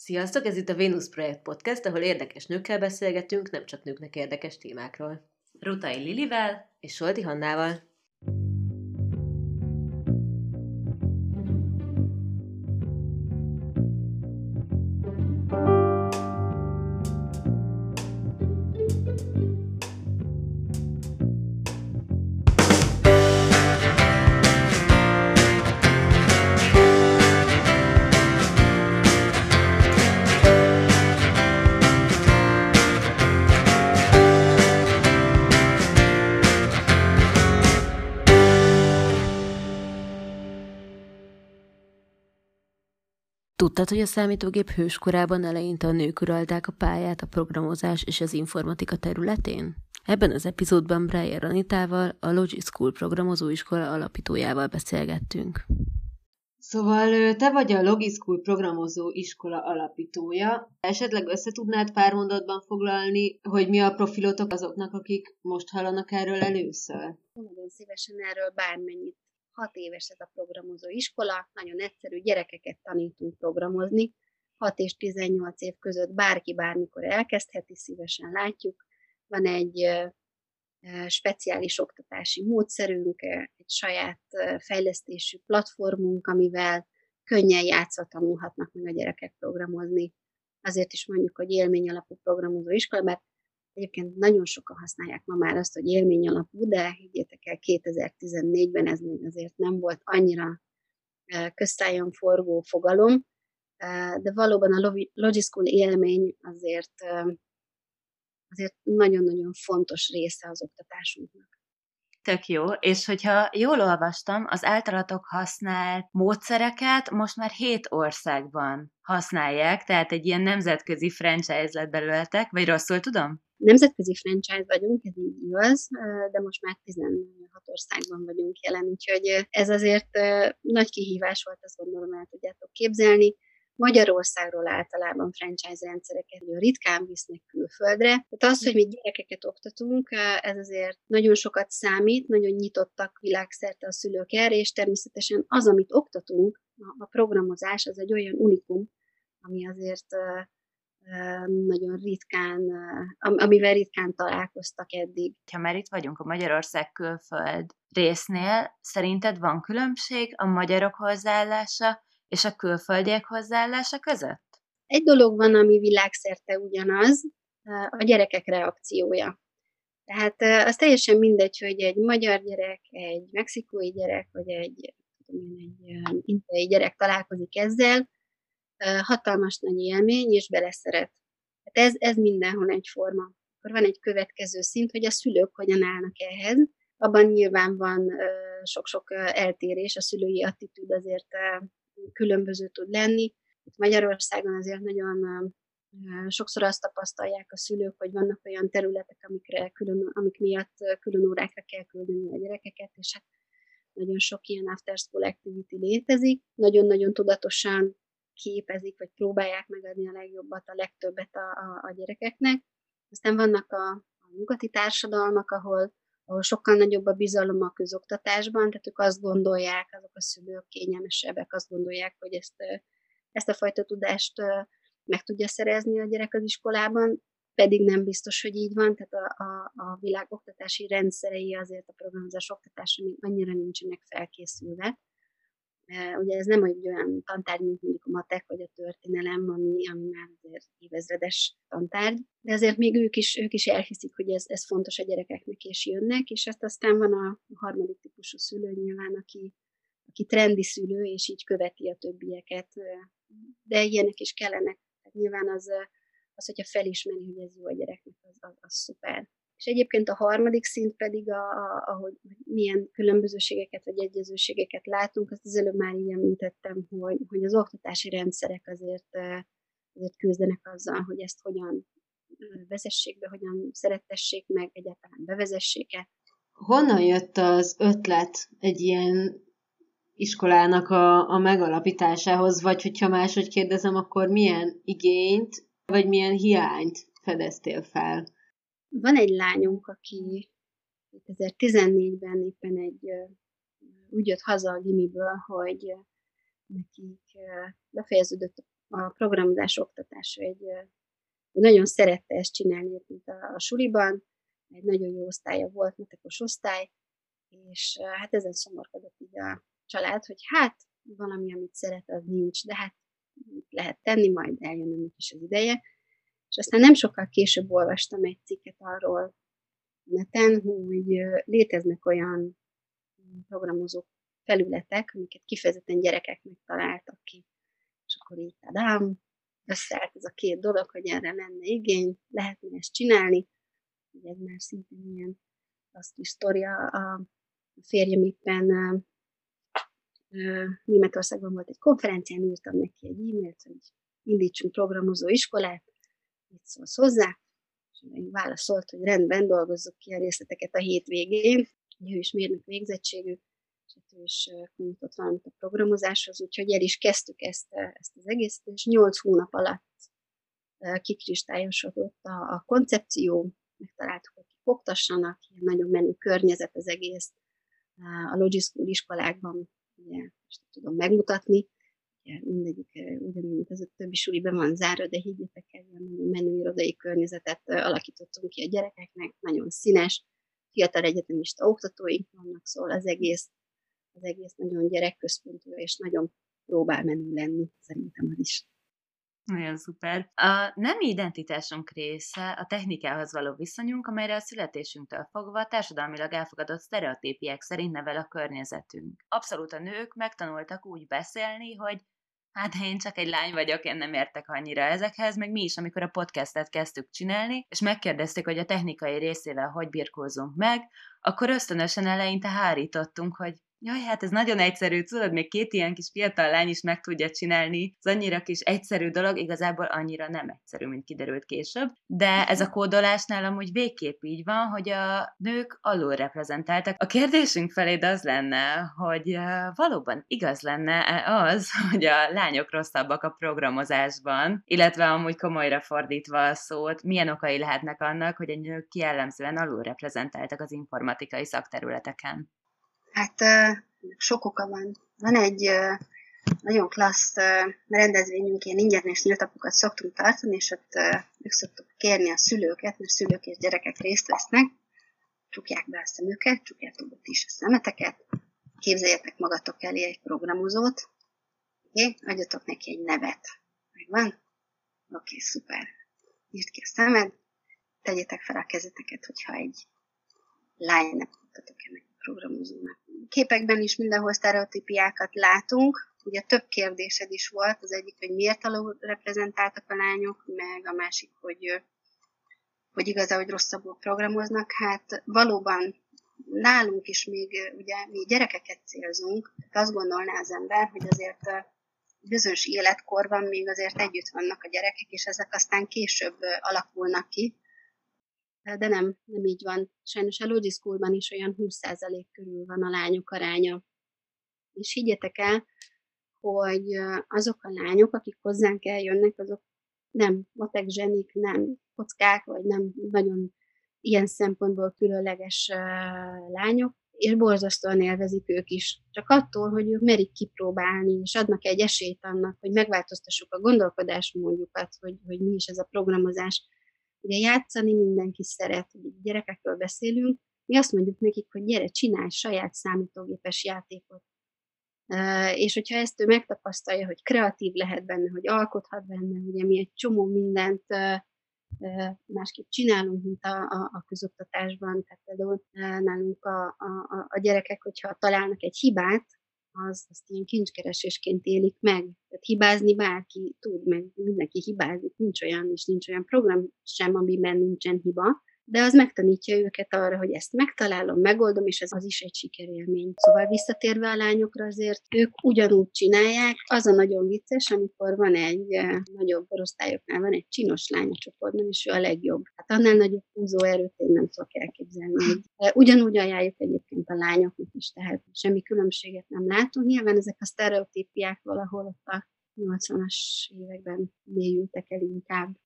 Sziasztok, ez itt a Venus Projekt Podcast, ahol érdekes nőkkel beszélgetünk, nem csak nőknek érdekes témákról. Rutai Lilivel és Solti Hannával. Tudtad, hogy a számítógép hőskorában eleinte a nők uralták a pályát a programozás és az informatika területén? Ebben az epizódban Brian Ranitával, a Logic School programozóiskola alapítójával beszélgettünk. Szóval te vagy a Logic School programozó iskola alapítója. Esetleg össze tudnád pár mondatban foglalni, hogy mi a profilotok azoknak, akik most hallanak erről először? Nagyon szívesen erről bármennyit hat éves ez a programozó iskola, nagyon egyszerű, gyerekeket tanítunk programozni, 6 és 18 év között bárki bármikor elkezdheti, szívesen látjuk. Van egy speciális oktatási módszerünk, egy saját fejlesztésű platformunk, amivel könnyen játszva tanulhatnak meg a gyerekek programozni. Azért is mondjuk, hogy élmény alapú programozó iskola, mert Egyébként nagyon sokan használják ma már azt, hogy élmény alapú, de higgyétek el, 2014-ben ez még azért nem volt annyira köztájon forgó fogalom, de valóban a Logischool élmény azért, azért nagyon-nagyon fontos része az oktatásunknak. Tök jó, és hogyha jól olvastam, az általatok használt módszereket most már hét országban használják, tehát egy ilyen nemzetközi franchise lett belőletek, vagy rosszul tudom? Nemzetközi franchise vagyunk, ez így igaz, de most már 16 országban vagyunk jelen, úgyhogy ez azért nagy kihívás volt, azt gondolom el tudjátok képzelni. Magyarországról általában franchise rendszereket ritkán visznek külföldre. Tehát az, hogy mi gyerekeket oktatunk, ez azért nagyon sokat számít, nagyon nyitottak világszerte a szülők erre, és természetesen az, amit oktatunk, a programozás, az egy olyan unikum, ami azért nagyon ritkán, amivel ritkán találkoztak eddig. Ha már itt vagyunk a Magyarország külföld résznél, szerinted van különbség a magyarok hozzáállása és a külföldiek hozzáállása között? Egy dolog van, ami világszerte ugyanaz, a gyerekek reakciója. Tehát az teljesen mindegy, hogy egy magyar gyerek, egy mexikói gyerek, vagy egy, egy indiai gyerek találkozik ezzel, hatalmas nagy élmény, és beleszeret. Hát ez, ez mindenhol egyforma. Akkor van egy következő szint, hogy a szülők hogyan állnak ehhez. Abban nyilván van sok-sok eltérés, a szülői attitűd azért különböző tud lenni. Magyarországon azért nagyon sokszor azt tapasztalják a szülők, hogy vannak olyan területek, amikre külön, amik miatt külön órákra kell küldeni a gyerekeket, és hát nagyon sok ilyen after school activity létezik. Nagyon-nagyon tudatosan képezik, vagy próbálják megadni a legjobbat, a legtöbbet a, a, a gyerekeknek. Aztán vannak a, a nyugati társadalmak, ahol, ahol sokkal nagyobb a bizalom a közoktatásban, tehát ők azt gondolják, azok a szülők kényelmesebbek, azt gondolják, hogy ezt, ezt a fajta tudást meg tudja szerezni a gyerek az iskolában, pedig nem biztos, hogy így van, tehát a, a, a világ oktatási rendszerei azért a programozás oktatása még annyira nincsenek felkészülve. Ugye ez nem egy olyan tantárgy, mint mondjuk a matek vagy a történelem, ami, ami már azért évezredes tantárgy, de azért még ők is, ők is elhiszik, hogy ez, ez fontos a gyerekeknek, és jönnek, és ezt aztán van a harmadik típusú szülő nyilván, aki, aki trendi szülő, és így követi a többieket, de ilyenek is kellenek. Tehát nyilván az, az, hogyha felismeri, hogy ez jó a gyereknek, az, az, az szuper. És egyébként a harmadik szint pedig, a, a, ahogy milyen különbözőségeket vagy egyezőségeket látunk, azt az előbb már így említettem, hogy, hogy az oktatási rendszerek azért, azért küzdenek azzal, hogy ezt hogyan vezessék be, hogyan szerettessék meg, egyáltalán bevezessék-e. Honnan jött az ötlet egy ilyen iskolának a, a megalapításához, vagy hogyha máshogy kérdezem, akkor milyen igényt, vagy milyen hiányt fedeztél fel? Van egy lányunk, aki 2014-ben éppen egy úgy jött haza a gimiből, hogy nekik befejeződött a programozás oktatása egy, nagyon szerette ezt csinálni, mint a, a suliban, egy nagyon jó osztálya volt, matekos osztály, és hát ezen szomorkodott így a család, hogy hát valami, amit szeret, az nincs, de hát lehet tenni, majd eljön ennek is az ideje. És aztán nem sokkal később olvastam egy cikket arról neten, hogy léteznek olyan programozó felületek, amiket kifejezetten gyerekeknek találtak ki. És akkor így tadám, összeállt ez a két dolog, hogy erre lenne igény, lehetne ezt csinálni. Ugye ez már szintén ilyen azt is sztoria, a férjem éppen Németországban volt egy konferencián, írtam neki egy e-mailt, hogy indítsunk programozó iskolát, mit szólsz hozzá, és ő válaszolt, hogy rendben, dolgozzuk ki a részleteket a hétvégén, ő is mérnök végzettségű, és hát ő is nyitott valamit a programozáshoz, úgyhogy el is kezdtük ezt, ezt az egészet, és nyolc hónap alatt kikristályosodott a, a koncepció, megtaláltuk, hogy kik oktassanak, ilyen nagyon menő környezet az egész. A Logic School iskolákban ugye, most tudom megmutatni, ugye, mindegyik ugyanúgy, mint az a többi be van zárva, de higgyétek el, ilyen nagyon menő irodai környezetet alakítottunk ki a gyerekeknek, nagyon színes, fiatal egyetemista oktatóink vannak, szóval az egész, az egész nagyon gyerekközpontú, és nagyon próbál menő lenni, szerintem az is. Nagyon szuper. A nemi identitásunk része a technikához való viszonyunk, amelyre a születésünktől fogva társadalmilag elfogadott sztereotípiák szerint nevel a környezetünk. Abszolút a nők megtanultak úgy beszélni, hogy hát én csak egy lány vagyok, én nem értek annyira ezekhez, meg mi is, amikor a podcastet kezdtük csinálni, és megkérdezték, hogy a technikai részével hogy birkózunk meg, akkor ösztönösen eleinte hárítottunk, hogy Jaj, hát ez nagyon egyszerű, tudod, még két ilyen kis fiatal lány is meg tudja csinálni. Ez annyira kis egyszerű dolog, igazából annyira nem egyszerű, mint kiderült később. De ez a kódolásnál amúgy végképp így van, hogy a nők alul reprezentáltak. A kérdésünk felé az lenne, hogy valóban igaz lenne az, hogy a lányok rosszabbak a programozásban, illetve amúgy komolyra fordítva a szót, milyen okai lehetnek annak, hogy a nők jellemzően alul reprezentáltak az informatikai szakterületeken? Hát sok oka van. Van egy nagyon klassz rendezvényünk, ilyen ingyenes nyíltapokat szoktunk tartani, és ott meg szoktuk kérni a szülőket, mert szülők és gyerekek részt vesznek, csukják be a szemüket, csukjátok be is a szemeteket, képzeljetek magatok elé egy programozót, oké, adjatok neki egy nevet. Megvan? Oké, szuper. Írd ki a szemed, tegyétek fel a kezeteket, hogyha egy lánynak mutatok ennek programozónak. Képekben is mindenhol sztereotípiákat látunk. Ugye több kérdésed is volt, az egyik, hogy miért alul reprezentáltak a lányok, meg a másik, hogy, hogy igaz hogy rosszabbul programoznak. Hát valóban nálunk is még ugye mi gyerekeket célzunk, azt gondolná az ember, hogy azért bizonyos életkorban még azért együtt vannak a gyerekek, és ezek aztán később alakulnak ki, de nem, nem így van. Sajnos a Logi Schoolban is olyan 20% körül van a lányok aránya. És higgyetek el, hogy azok a lányok, akik hozzánk eljönnek, azok nem matek zsenik, nem kockák, vagy nem nagyon ilyen szempontból különleges lányok, és borzasztóan élvezik ők is. Csak attól, hogy ők merik kipróbálni, és adnak egy esélyt annak, hogy megváltoztassuk a gondolkodásmódjukat, hogy, hogy mi is ez a programozás. Ugye játszani mindenki szeret, ugye gyerekekről beszélünk, mi azt mondjuk nekik, hogy gyere, csinálj saját számítógépes játékot. És hogyha ezt ő megtapasztalja, hogy kreatív lehet benne, hogy alkothat benne, ugye mi egy csomó mindent másképp csinálunk, mint a, a, a közoktatásban. Tehát például nálunk a, a, a gyerekek, hogyha találnak egy hibát, az, azt ilyen kincskeresésként élik meg. Tehát hibázni bárki tud, meg mindenki hibázik, nincs olyan, és nincs olyan program sem, amiben nincsen hiba de az megtanítja őket arra, hogy ezt megtalálom, megoldom, és ez az is egy sikerélmény. Szóval visszatérve a lányokra azért ők ugyanúgy csinálják. Az a nagyon vicces, amikor van egy eh, nagyobb korosztályoknál van egy csinos lány a csoportban, és ő a legjobb. Hát annál nagyobb húzó erőt én nem tudok elképzelni. De ugyanúgy ajánljuk egyébként a lányoknak is, tehát semmi különbséget nem látunk. Nyilván ezek a sztereotípiák valahol ott a 80-as években mélyültek el inkább.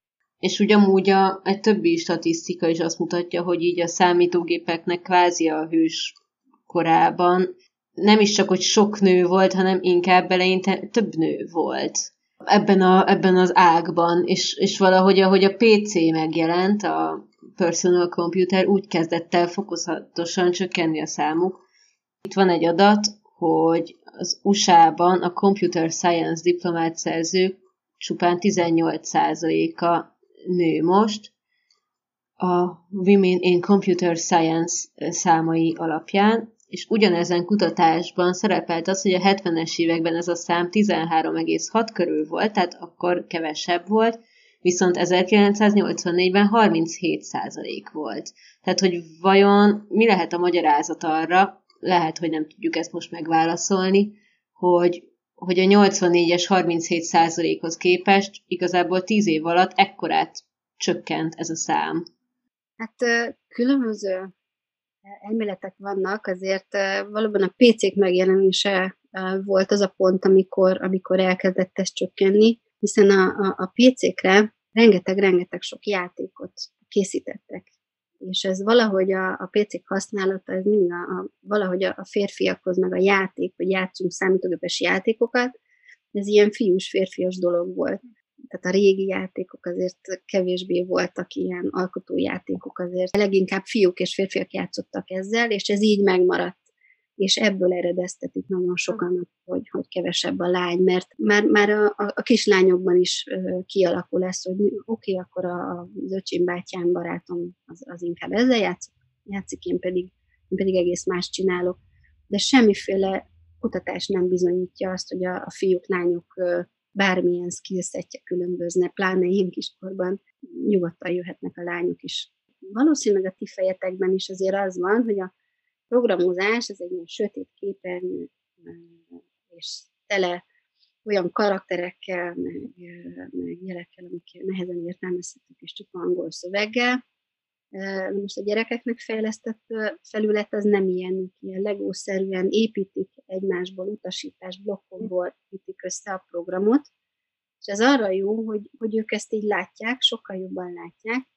És ugyanúgy a, egy többi statisztika is azt mutatja, hogy így a számítógépeknek kvázi a hős korában nem is csak, hogy sok nő volt, hanem inkább eleinte több nő volt. ebben, a, ebben az ágban, és, és valahogy ahogy a PC megjelent, a personal computer, úgy kezdett el fokozatosan csökkenni a számuk. Itt van egy adat, hogy az USA-ban a computer science diplomát szerzők csupán 18%-a nő most, a Women in Computer Science számai alapján, és ugyanezen kutatásban szerepelt az, hogy a 70-es években ez a szám 13,6 körül volt, tehát akkor kevesebb volt, viszont 1984-ben 37 százalék volt. Tehát, hogy vajon mi lehet a magyarázat arra, lehet, hogy nem tudjuk ezt most megválaszolni, hogy, hogy a 84-es 37 százalékhoz képest igazából 10 év alatt ekkorát csökkent ez a szám. Hát különböző elméletek vannak, azért valóban a PC-k megjelenése volt az a pont, amikor, amikor elkezdett ez csökkenni, hiszen a, a, a PC-kre rengeteg-rengeteg sok játékot készítettek. És ez valahogy a, a PC-k használata, ez mindig a, a, valahogy a, a férfiakhoz, meg a játék, hogy játszunk számítógépes játékokat, ez ilyen fiús-férfias dolog volt tehát a régi játékok azért kevésbé voltak ilyen alkotójátékok, azért leginkább fiúk és férfiak játszottak ezzel, és ez így megmaradt. És ebből eredeztetik nagyon sokan, hogy, hogy kevesebb a lány, mert már, már a, a, a kislányokban is kialakul lesz, hogy oké, okay, akkor a, az öcsém bátyám barátom az, az inkább ezzel játszik, játszik én, pedig, én pedig egész más csinálok. De semmiféle kutatás nem bizonyítja azt, hogy a, a fiúk, lányok bármilyen skillsetje különbözne, pláne ilyen kiskorban nyugodtan jöhetnek a lányok is. Valószínűleg a ti fejetekben is azért az van, hogy a programozás ez egy ilyen sötét képernyő, és tele olyan karakterekkel, meg, meg jelekkel, amik nehezen értelmezhetők, és csak angol szöveggel. Most a gyerekeknek fejlesztett felület az nem ilyen, ilyen legószerűen építik egymásból, utasítás blokkokból építik össze a programot, és ez arra jó, hogy, hogy ők ezt így látják, sokkal jobban látják,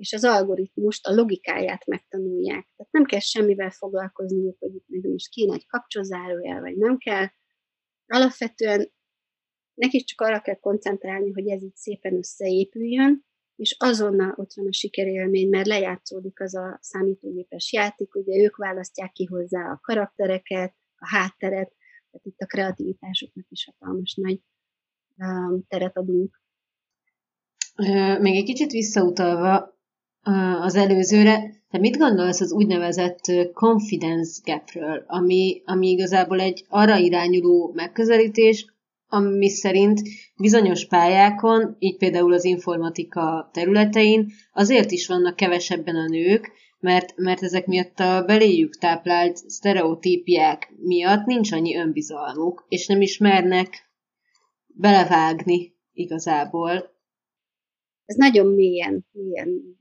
és az algoritmust, a logikáját megtanulják. Tehát nem kell semmivel foglalkozniuk, hogy itt most kéne egy kapcsozárójel, vagy nem kell. Alapvetően nekik csak arra kell koncentrálni, hogy ez így szépen összeépüljön, és azonnal ott van a sikerélmény, mert lejátszódik az a számítógépes játék, ugye ők választják ki hozzá a karaktereket, a hátteret, tehát itt a kreativitásuknak is hatalmas nagy um, teret adunk. Még egy kicsit visszautalva az előzőre, te mit gondolsz az úgynevezett confidence gapről, ami, ami igazából egy arra irányuló megközelítés, ami szerint bizonyos pályákon, így például az informatika területein azért is vannak kevesebben a nők, mert, mert ezek miatt a beléjük táplált sztereotípiák miatt nincs annyi önbizalmuk, és nem ismernek belevágni igazából. Ez nagyon mélyen, mélyen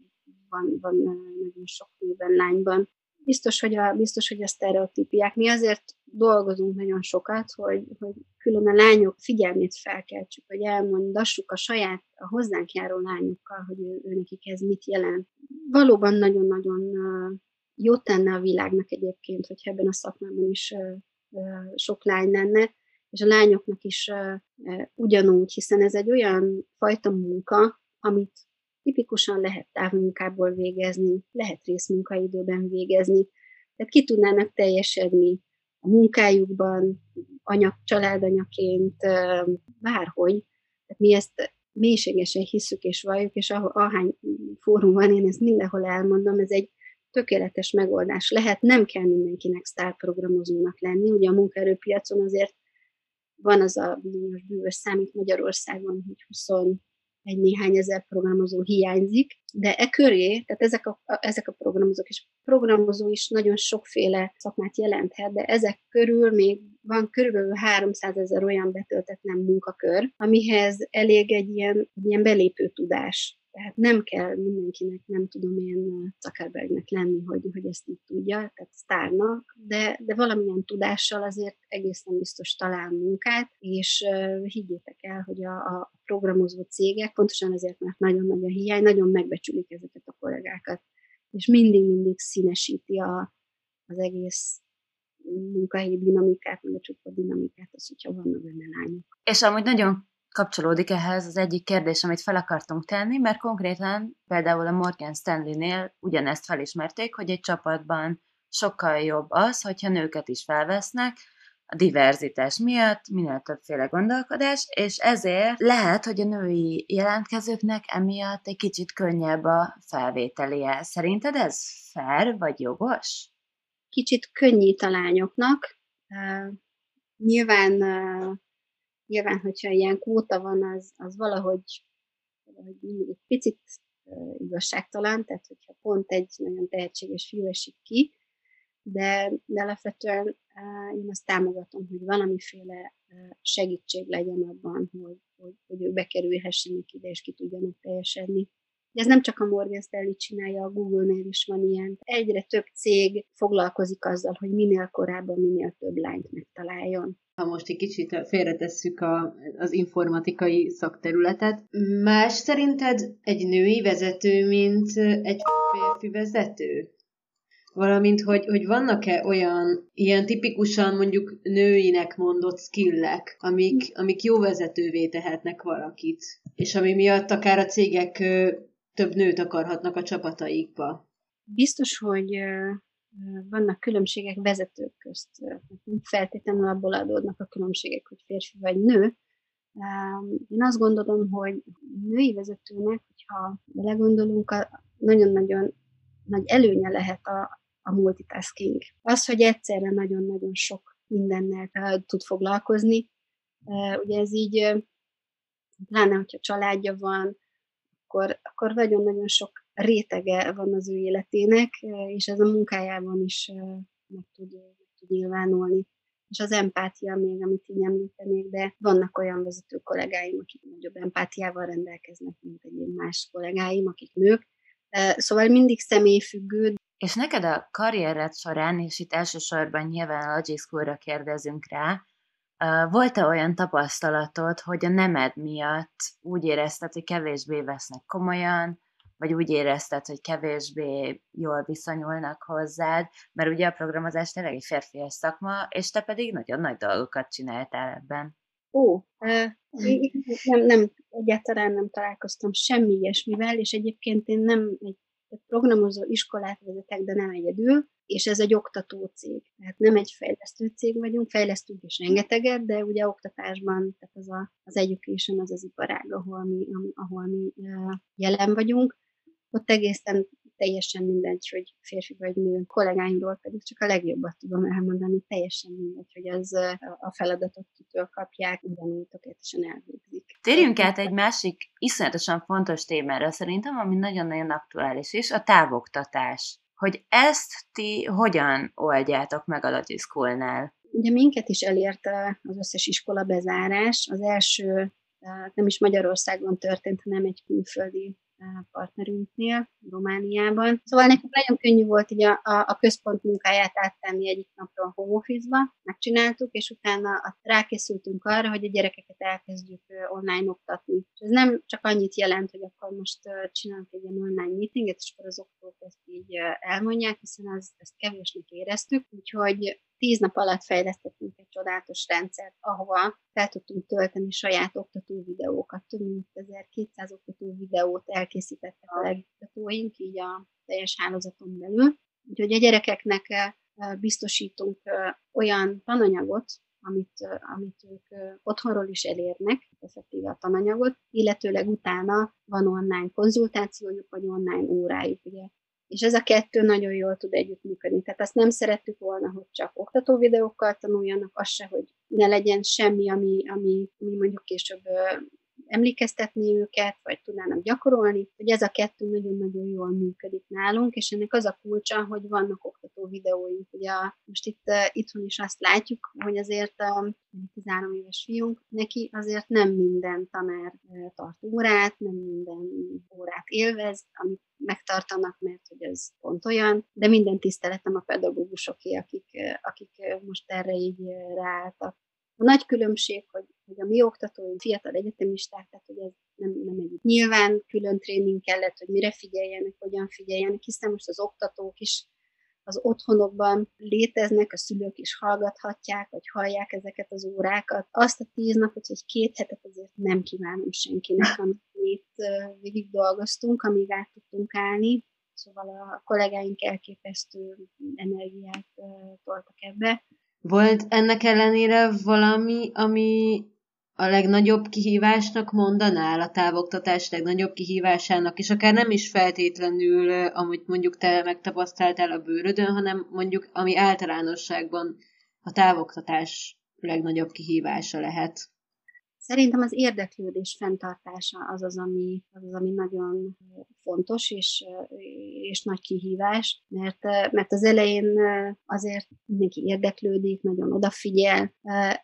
van, van nagyon sok nőben, lányban biztos, hogy a, biztos, hogy a sztereotípiák. Mi azért dolgozunk nagyon sokat, hogy, hogy külön a lányok figyelmét felkeltsük, hogy elmondassuk a saját, a hozzánk járó lányokkal, hogy ő, nekik ez mit jelent. Valóban nagyon-nagyon jót tenne a világnak egyébként, hogy ebben a szakmában is sok lány lenne, és a lányoknak is ugyanúgy, hiszen ez egy olyan fajta munka, amit tipikusan lehet távmunkából végezni, lehet részmunkaidőben végezni, tehát ki tudnának teljesedni a munkájukban, anya, családanyaként, bárhogy. Tehát mi ezt mélységesen hiszük és valljuk, és ahány fórum van, én ezt mindenhol elmondom, ez egy tökéletes megoldás lehet, nem kell mindenkinek sztárprogramozónak lenni, ugye a munkaerőpiacon azért van az a bizonyos bűvös számít Magyarországon, hogy 20 egy néhány ezer programozó hiányzik, de e köré, tehát ezek a, a, ezek a programozók, és programozó is nagyon sokféle szakmát jelenthet, de ezek körül még van körülbelül 300 ezer olyan betöltetlen munkakör, amihez elég egy ilyen, ilyen belépő tudás. Tehát nem kell mindenkinek, nem tudom én Zuckerbergnek lenni, hogy, hogy ezt így tudja, tehát sztárnak, de, de valamilyen tudással azért egészen biztos talál munkát, és uh, higgyétek el, hogy a, a programozó cégek, pontosan ezért, mert nagyon nagy a hiány, nagyon megbecsülik ezeket a kollégákat, és mindig-mindig színesíti a, az egész munkahelyi dinamikát, meg a csoport dinamikát, az, hogyha vannak benne lányok. És amúgy nagyon kapcsolódik ehhez az egyik kérdés, amit fel akartunk tenni, mert konkrétan például a Morgan Stanley-nél ugyanezt felismerték, hogy egy csapatban sokkal jobb az, hogyha nőket is felvesznek, a diverzitás miatt, minél többféle gondolkodás, és ezért lehet, hogy a női jelentkezőknek emiatt egy kicsit könnyebb a felvételie. Szerinted ez fair vagy jogos? Kicsit könnyít a lányoknak. Uh, nyilván, uh, nyilván, hogyha ilyen kvóta van, az, az valahogy, valahogy egy picit igazságtalan, tehát hogyha pont egy nagyon tehetséges fiú esik ki, de, de alapvetően én azt támogatom, hogy valamiféle segítség legyen abban, hogy, hogy, hogy ők bekerülhessenek ide, és ki tudjanak teljesedni. De ez nem csak a Morgan Stanley csinálja, a Google-nél is van ilyen. Egyre több cég foglalkozik azzal, hogy minél korábban minél több lányt megtaláljon. Ha most egy kicsit félretesszük a, az informatikai szakterületet, más szerinted egy női vezető, mint egy férfi vezető? valamint hogy, hogy vannak-e olyan ilyen tipikusan mondjuk nőinek mondott skillek, amik, amik jó vezetővé tehetnek valakit, és ami miatt akár a cégek több nőt akarhatnak a csapataikba. Biztos, hogy vannak különbségek vezetők közt. Feltétlenül abból adódnak a különbségek, hogy férfi vagy nő. Én azt gondolom, hogy női vezetőnek, hogyha belegondolunk, nagyon-nagyon nagy előnye lehet a, a multitasking. Az, hogy egyszerre nagyon-nagyon sok mindennel uh, tud foglalkozni, uh, ugye ez így, uh, pláne, hogyha családja van, akkor, akkor nagyon-nagyon sok rétege van az ő életének, és ez a munkájában is meg tud, meg tud nyilvánulni. És az empátia még, amit így említenék, de vannak olyan vezető kollégáim, akik nagyobb empátiával rendelkeznek, mint egyéb más kollégáim, akik nők. Szóval mindig személyfüggő, és neked a karriered során, és itt elsősorban nyilván a School-ra kérdezünk rá, volt-e olyan tapasztalatod, hogy a nemed miatt úgy érezted, hogy kevésbé vesznek komolyan, vagy úgy érezted, hogy kevésbé jól viszonyulnak hozzád, mert ugye a programozás tényleg egy férfias szakma, és te pedig nagyon nagy dolgokat csináltál ebben. Ó, nem, nem, egyáltalán nem találkoztam semmi ilyesmivel, és egyébként én nem egy programozó iskolát vezetek, de nem egyedül, és ez egy oktató cég. Tehát nem egy fejlesztő cég vagyunk, fejlesztünk is rengeteget, de ugye oktatásban, tehát az a, az education az az iparág, ahol mi, ahol mi jelen vagyunk. Ott egészen teljesen mindegy, hogy férfi vagy nő. Kollégáimról pedig csak a legjobbat tudom elmondani, teljesen mindegy, hogy az a feladatot kitől kapják, ugyanúgy tökéletesen elvégzik. Térjünk át egy másik iszonyatosan fontos témára szerintem, ami nagyon-nagyon aktuális is, a távoktatás. Hogy ezt ti hogyan oldjátok meg a Logic School-nál? Ugye minket is elérte az összes iskola bezárás. Az első nem is Magyarországon történt, hanem egy külföldi partnerünknél, Romániában. Szóval nekünk nagyon könnyű volt így a, a, a központ munkáját áttenni egyik napról a home office-ba, megcsináltuk, és utána rákészültünk arra, hogy a gyerekeket elkezdjük online oktatni. És ez nem csak annyit jelent, hogy akkor most csinálunk egy online meetinget, és akkor az oktatók ezt így elmondják, hiszen az, ezt kevésnek éreztük, úgyhogy tíz nap alatt fejlesztettünk egy csodálatos rendszert, ahova fel tudtunk tölteni saját oktató videókat. Több mint 1200 oktató videót elkészítettek a legoktatóink, így a teljes hálózaton belül. Úgyhogy a gyerekeknek biztosítunk olyan tananyagot, amit, amit ők otthonról is elérnek, effektíve a tananyagot, illetőleg utána van online konzultációjuk, vagy online órájuk. Ugye és ez a kettő nagyon jól tud együttműködni. Tehát azt nem szerettük volna, hogy csak oktató videókkal tanuljanak, az se, hogy ne legyen semmi, ami, ami, ami mondjuk később emlékeztetni őket, vagy tudnának gyakorolni, hogy ez a kettő nagyon-nagyon jól működik nálunk, és ennek az a kulcsa, hogy vannak oktató videóink. Ugye most itt uh, itthon is azt látjuk, hogy azért a 13 éves fiunk, neki azért nem minden tanár tart órát, nem minden órát élvez, amit megtartanak, mert hogy ez pont olyan, de minden tiszteletem a pedagógusoké, akik, akik most erre így ráálltak. A nagy különbség, hogy, hogy a mi oktatóink fiatal egyetemisták, tehát hogy ez nem, nem egy nyilván külön tréning kellett, hogy mire figyeljenek, hogyan figyeljenek, hiszen most az oktatók is az otthonokban léteznek, a szülők is hallgathatják, vagy hallják ezeket az órákat. Azt a tíz napot, vagy két hetet azért nem kívánom senkinek, amit itt végig dolgoztunk, amíg át tudtunk állni. Szóval a kollégáink elképesztő energiát toltak ebbe. Volt ennek ellenére valami, ami a legnagyobb kihívásnak mondanál, a távoktatás legnagyobb kihívásának, és akár nem is feltétlenül, amit mondjuk te megtapasztaltál a bőrödön, hanem mondjuk, ami általánosságban a távoktatás legnagyobb kihívása lehet. Szerintem az érdeklődés fenntartása az az, ami, az, az, ami nagyon fontos és, és nagy kihívás, mert, mert az elején azért mindenki érdeklődik, nagyon odafigyel.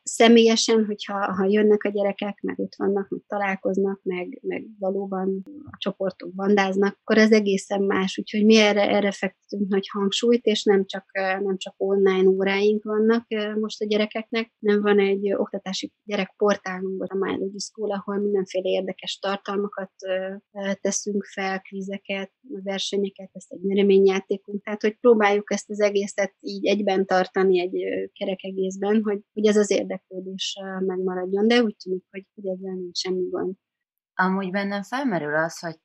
Személyesen, hogyha ha jönnek a gyerekek, meg ott vannak, meg találkoznak, meg, meg valóban a csoportok bandáznak, akkor ez egészen más, úgyhogy mi erre, erre fektetünk nagy hangsúlyt, és nem csak, nem csak online óráink vannak most a gyerekeknek, nem van egy oktatási gyerekportálunk, a My School, ahol mindenféle érdekes tartalmakat teszünk fel, kvízeket, versenyeket, ezt egy nyereményjátékunk, tehát hogy próbáljuk ezt az egészet így egyben tartani egy kerek egészben, hogy, hogy ez az érdeklődés megmaradjon, de úgy tűnik, hogy, hogy ezzel nincs semmi gond. Amúgy bennem felmerül az, hogy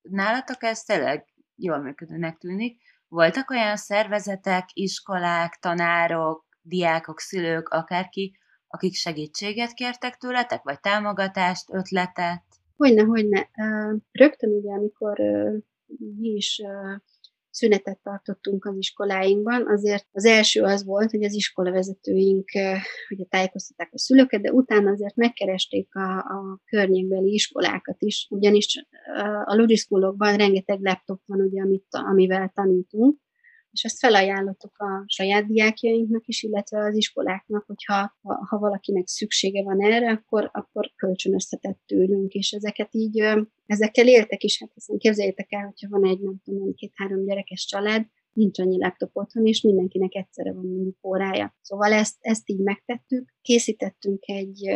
nálatok ez tényleg jól működőnek tűnik. Voltak olyan szervezetek, iskolák, tanárok, diákok, szülők, akárki, akik segítséget kértek tőletek, vagy támogatást, ötletet? Hogyne, hogyne. Rögtön ugye, amikor mi is szünetet tartottunk az iskoláinkban, azért az első az volt, hogy az iskolavezetőink ugye tájékoztatták a szülőket, de utána azért megkeresték a, a környékbeli iskolákat is, ugyanis a logiszkulokban rengeteg laptop van, ugye, amit, amivel tanítunk, és ezt felajánlottuk a saját diákjainknak is, illetve az iskoláknak, hogyha ha, ha valakinek szüksége van erre, akkor, akkor kölcsönöztetett tőlünk, és ezeket így, ezekkel éltek is, hát hiszen képzeljétek el, hogyha van egy, nem tudom, két-három gyerekes család, nincs annyi laptop otthon, és mindenkinek egyszerre van mondjuk órája. Szóval ezt, ezt így megtettük. Készítettünk egy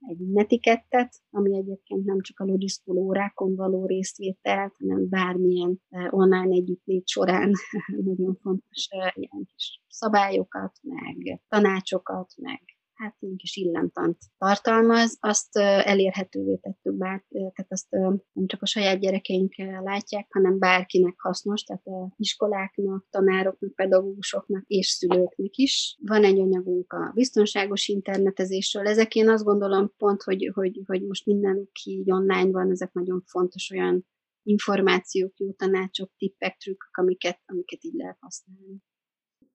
egy netikettet, ami egyébként nem csak a Logischool órákon való részvételt, hanem bármilyen eh, online együttlét során nagyon fontos eh, ilyen kis szabályokat, meg tanácsokat, meg hát ilyen kis illemtant tartalmaz, azt elérhetővé tettük bár, tehát azt nem csak a saját gyerekeink látják, hanem bárkinek hasznos, tehát a iskoláknak, tanároknak, pedagógusoknak és szülőknek is. Van egy anyagunk a biztonságos internetezésről. Ezek én azt gondolom pont, hogy, hogy, hogy most minden így online van, ezek nagyon fontos olyan információk, jó tanácsok, tippek, trükkök, amiket, amiket így lehet használni.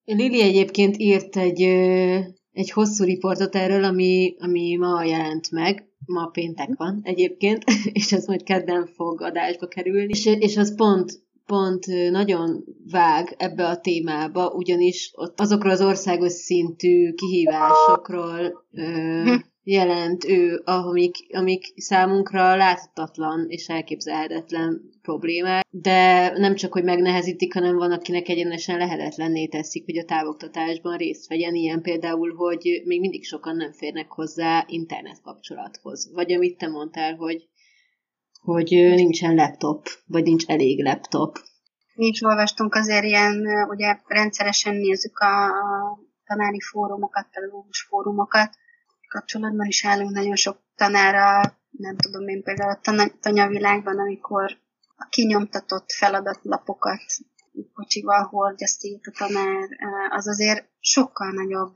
Lili egyébként írt egy egy hosszú riportot erről, ami, ami ma jelent meg, ma péntek van egyébként, és ez majd kedden fog adásba kerülni, és, és az pont, pont nagyon vág ebbe a témába, ugyanis ott azokról az országos szintű kihívásokról ö, hm jelent ő, amik, amik számunkra láthatatlan és elképzelhetetlen problémák, de nem csak, hogy megnehezítik, hanem van, akinek egyenesen lehetetlenné teszik, hogy a távoktatásban részt vegyen, ilyen például, hogy még mindig sokan nem férnek hozzá internet kapcsolathoz. Vagy amit te mondtál, hogy, hogy nincsen laptop, vagy nincs elég laptop. Mi is olvastunk azért ilyen, ugye rendszeresen nézzük a tanári fórumokat, pedagógus fórumokat, kapcsolatban is állunk nagyon sok tanára, nem tudom én például a tanyavilágban, amikor a kinyomtatott feladatlapokat kocsival hordja szét a tanár, az azért sokkal nagyobb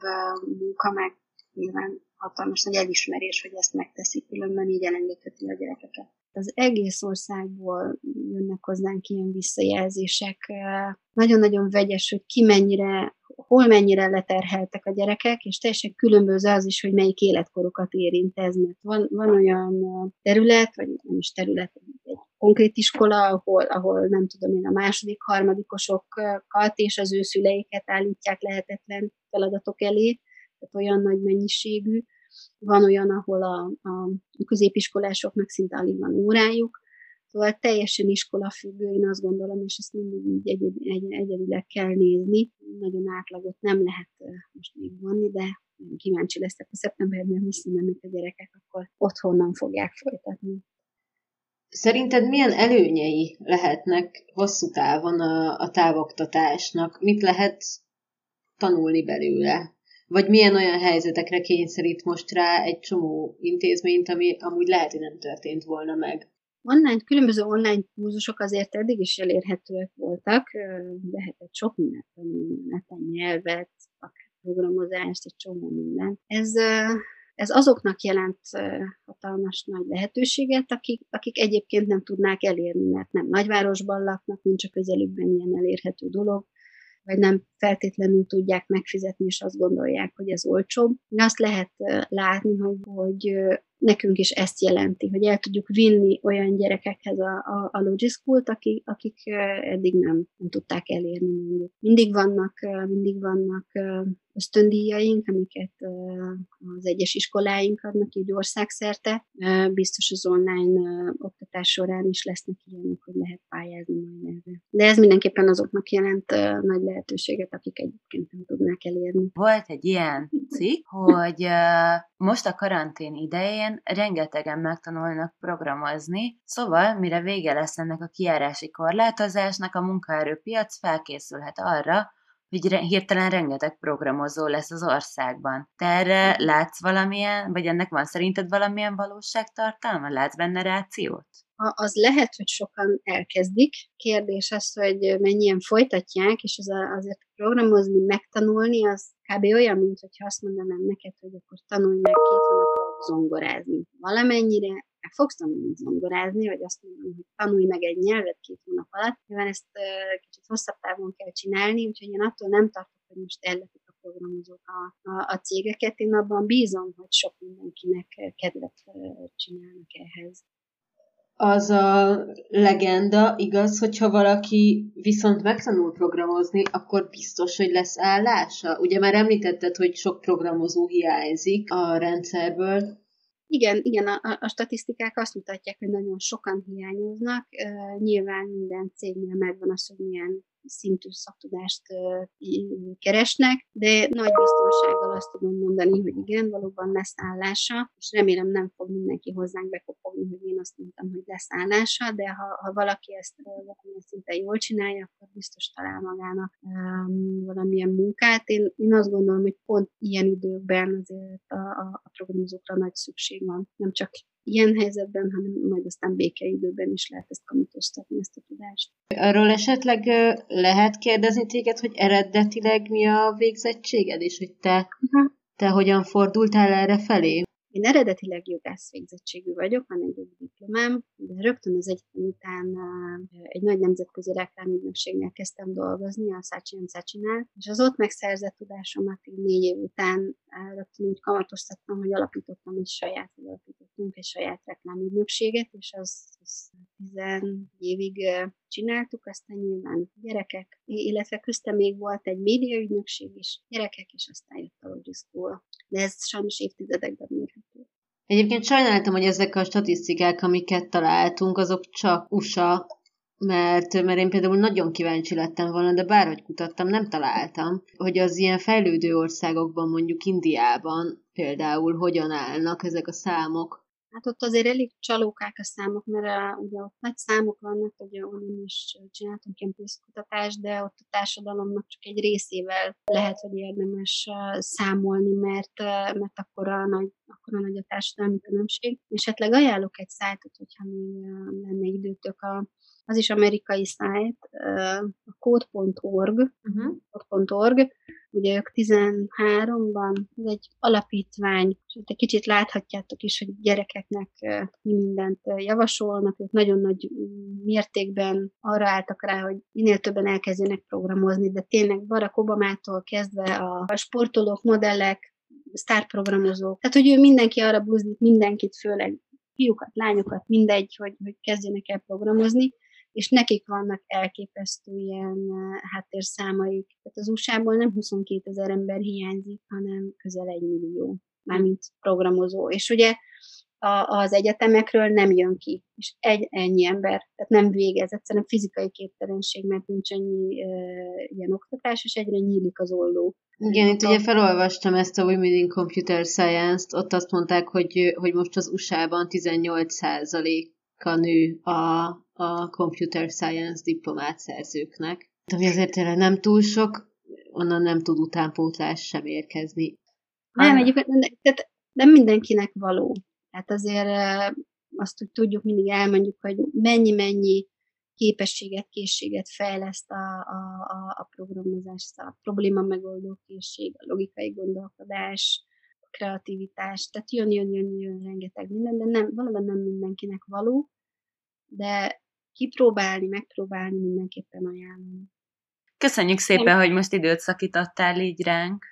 munka, meg nyilván hatalmas nagy elismerés, hogy ezt megteszik, különben így elengedheti a gyerekeket. Az egész országból jönnek hozzánk ilyen visszajelzések. Nagyon-nagyon vegyes, hogy ki mennyire hol mennyire leterheltek a gyerekek, és teljesen különböző az is, hogy melyik életkorokat érint ez, mert van, van olyan terület, vagy nem is terület, egy konkrét iskola, ahol, ahol nem tudom én, a második, harmadikosokat és az ő szüleiket állítják lehetetlen feladatok elé, tehát olyan nagy mennyiségű. Van olyan, ahol a, a középiskolásoknak szinte alig van órájuk, Szóval teljesen iskola függő, én azt gondolom, és ezt mindig így egyed, egy, egyedileg kell nézni. Nagyon átlagot nem lehet most még vonni, de kíváncsi leszek, a szeptemberben visszamennek a gyerekek, akkor otthonnan fogják folytatni. Szerinted milyen előnyei lehetnek hosszú távon a, a távoktatásnak? Mit lehet tanulni belőle? Vagy milyen olyan helyzetekre kényszerít most rá egy csomó intézményt, ami amúgy lehet, hogy nem történt volna meg? Online, különböző online kurzusok azért eddig is elérhetőek voltak, lehetett sok mindent tanulni, nyelvet, akár programozást, egy csomó mindent. Ez, ez azoknak jelent hatalmas nagy lehetőséget, akik, akik egyébként nem tudnák elérni, mert nem nagyvárosban laknak, nincs a közelükben ilyen elérhető dolog, vagy nem feltétlenül tudják megfizetni, és azt gondolják, hogy ez olcsóbb. Azt lehet látni, hogy, hogy nekünk is ezt jelenti, hogy el tudjuk vinni olyan gyerekekhez a, a, a Logischool-t, akik, akik eddig nem, nem tudták elérni. Mindig vannak, mindig vannak ösztöndíjaink, amiket az egyes iskoláink adnak így országszerte. Biztos az online oktatás során is lesznek ilyenek, hogy lehet pályázni majd erre. De ez mindenképpen azoknak jelent nagy lehetőséget, akik egyébként nem tudnák elérni. Volt egy ilyen cikk, hogy most a karantén idején rengetegen megtanulnak programozni, szóval mire vége lesz ennek a kiárási korlátozásnak, a munkaerőpiac felkészülhet arra, hogy hirtelen rengeteg programozó lesz az országban. Te erre látsz valamilyen, vagy ennek van szerinted valamilyen valóságtartalma? Látsz benne rációt? Az lehet, hogy sokan elkezdik. Kérdés az, hogy mennyien folytatják, és az azért programozni, megtanulni, az kb. olyan, mint hogyha azt mondanám neked, hogy akkor tanulj meg két hónapot zongorázni. Valamennyire meg fogsz tanulni zongorázni, vagy azt mondom, hogy tanulj meg egy nyelvet két hónap alatt. Nyilván ezt kicsit hosszabb távon kell csinálni, úgyhogy én attól nem tartok, hogy most ellepik a programozók a, a, a cégeket. Én abban bízom, hogy sok mindenkinek kedvet csinálnak ehhez az a legenda, igaz, hogyha valaki viszont megtanul programozni, akkor biztos, hogy lesz állása? Ugye már említetted, hogy sok programozó hiányzik a rendszerből. Igen, igen, a, a statisztikák azt mutatják, hogy nagyon sokan hiányoznak. Nyilván minden cégnél megvan az, hogy milyen szintű szaktudást keresnek, de nagy biztonsággal azt tudom mondani, hogy igen, valóban lesz állása, és remélem nem fog mindenki hozzánk bekopogni, hogy én azt mondtam, hogy lesz állása, de ha, ha valaki ezt valamilyen szinten jól csinálja, akkor biztos talál magának um, valamilyen munkát. Én, én azt gondolom, hogy pont ilyen időkben azért a, a, a programozókra nagy szükség van. Nem csak ilyen helyzetben, hanem majd aztán békeidőben is lehet ezt kamatoztatni, ezt a tudást. Arról esetleg lehet kérdezni téged, hogy eredetileg mi a végzettséged, és hogy te, uh-huh. te hogyan fordultál erre felé? Én eredetileg jogász végzettségű vagyok, van egy diplomám, de rögtön az egyetem után egy nagy nemzetközi reklámügynökségnél kezdtem dolgozni, a Saatchi Saatchi-nál, és az ott megszerzett tudásomat így négy év után rögtön úgy kamatoztattam, hogy alapítottam egy saját, alapítottunk egy saját reklámügynökséget, és az, az 10 évig csináltuk, aztán nyilván gyerekek, illetve köztem még volt egy médiaügynökség is, gyerekek, és aztán jött a Logic School. De ez sajnos évtizedekben mérhető. Egyébként sajnáltam, hogy ezek a statisztikák, amiket találtunk, azok csak USA, mert, mert én például nagyon kíváncsi lettem volna, de bárhogy kutattam, nem találtam, hogy az ilyen fejlődő országokban, mondjuk Indiában például hogyan állnak ezek a számok. Hát ott azért elég csalókák a számok, mert uh, ugye ott nagy számok vannak, ugye onnan is csináltunk ilyen kutatást, de ott a társadalomnak csak egy részével lehet, hogy érdemes számolni, mert, mert akkor a nagy, akkor a nagy a társadalmi különbség. Esetleg ajánlok egy szájtot, hogyha még lenne időtök a az is amerikai szájt, a code.org, uh-huh. code.org, ugye ők 13-ban, ez egy alapítvány, és egy kicsit láthatjátok is, hogy gyerekeknek mi mindent javasolnak, ők nagyon nagy mértékben arra álltak rá, hogy minél többen elkezdjenek programozni, de tényleg Barack Obamától kezdve a, a sportolók, modellek, sztárprogramozók, tehát hogy ő mindenki arra buzdít, mindenkit, főleg fiúkat, lányokat, mindegy, hogy, hogy kezdjenek el programozni, és nekik vannak elképesztő ilyen háttérszámaik. Tehát az USA-ból nem 22 ezer ember hiányzik, hanem közel egy millió, mármint programozó. És ugye a, az egyetemekről nem jön ki, és egy, ennyi ember, tehát nem végez, egyszerűen fizikai képtelenség, mert nincs ennyi e, ilyen oktatás, és egyre nyílik az olló. Igen, itt ugye felolvastam ezt a Women in Computer Science-t, ott azt mondták, hogy, hogy most az USA-ban 18 kanő a, a computer science diplomát szerzőknek. Ami azért tényleg nem túl sok, onnan nem tud utánpótlás sem érkezni. Nem, egyébként tehát nem mindenkinek való. Tehát azért azt, hogy tudjuk, mindig elmondjuk, hogy mennyi-mennyi képességet, készséget fejleszt a, a, a, a programozás, a probléma megoldó készség, a logikai gondolkodás, a kreativitás, tehát jön, jön, jön, jön rengeteg minden, de nem, valóban nem mindenkinek való, de kipróbálni, megpróbálni mindenképpen ajánlom. Köszönjük szépen, nem. hogy most időt szakítottál így ránk.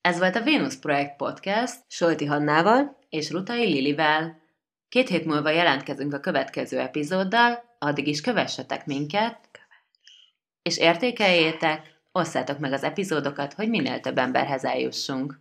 Ez volt a Venus Projekt Podcast Solti Hannával és Rutai Lilivel. Két hét múlva jelentkezünk a következő epizóddal, addig is kövessetek minket, és értékeljétek, osszátok meg az epizódokat, hogy minél több emberhez eljussunk.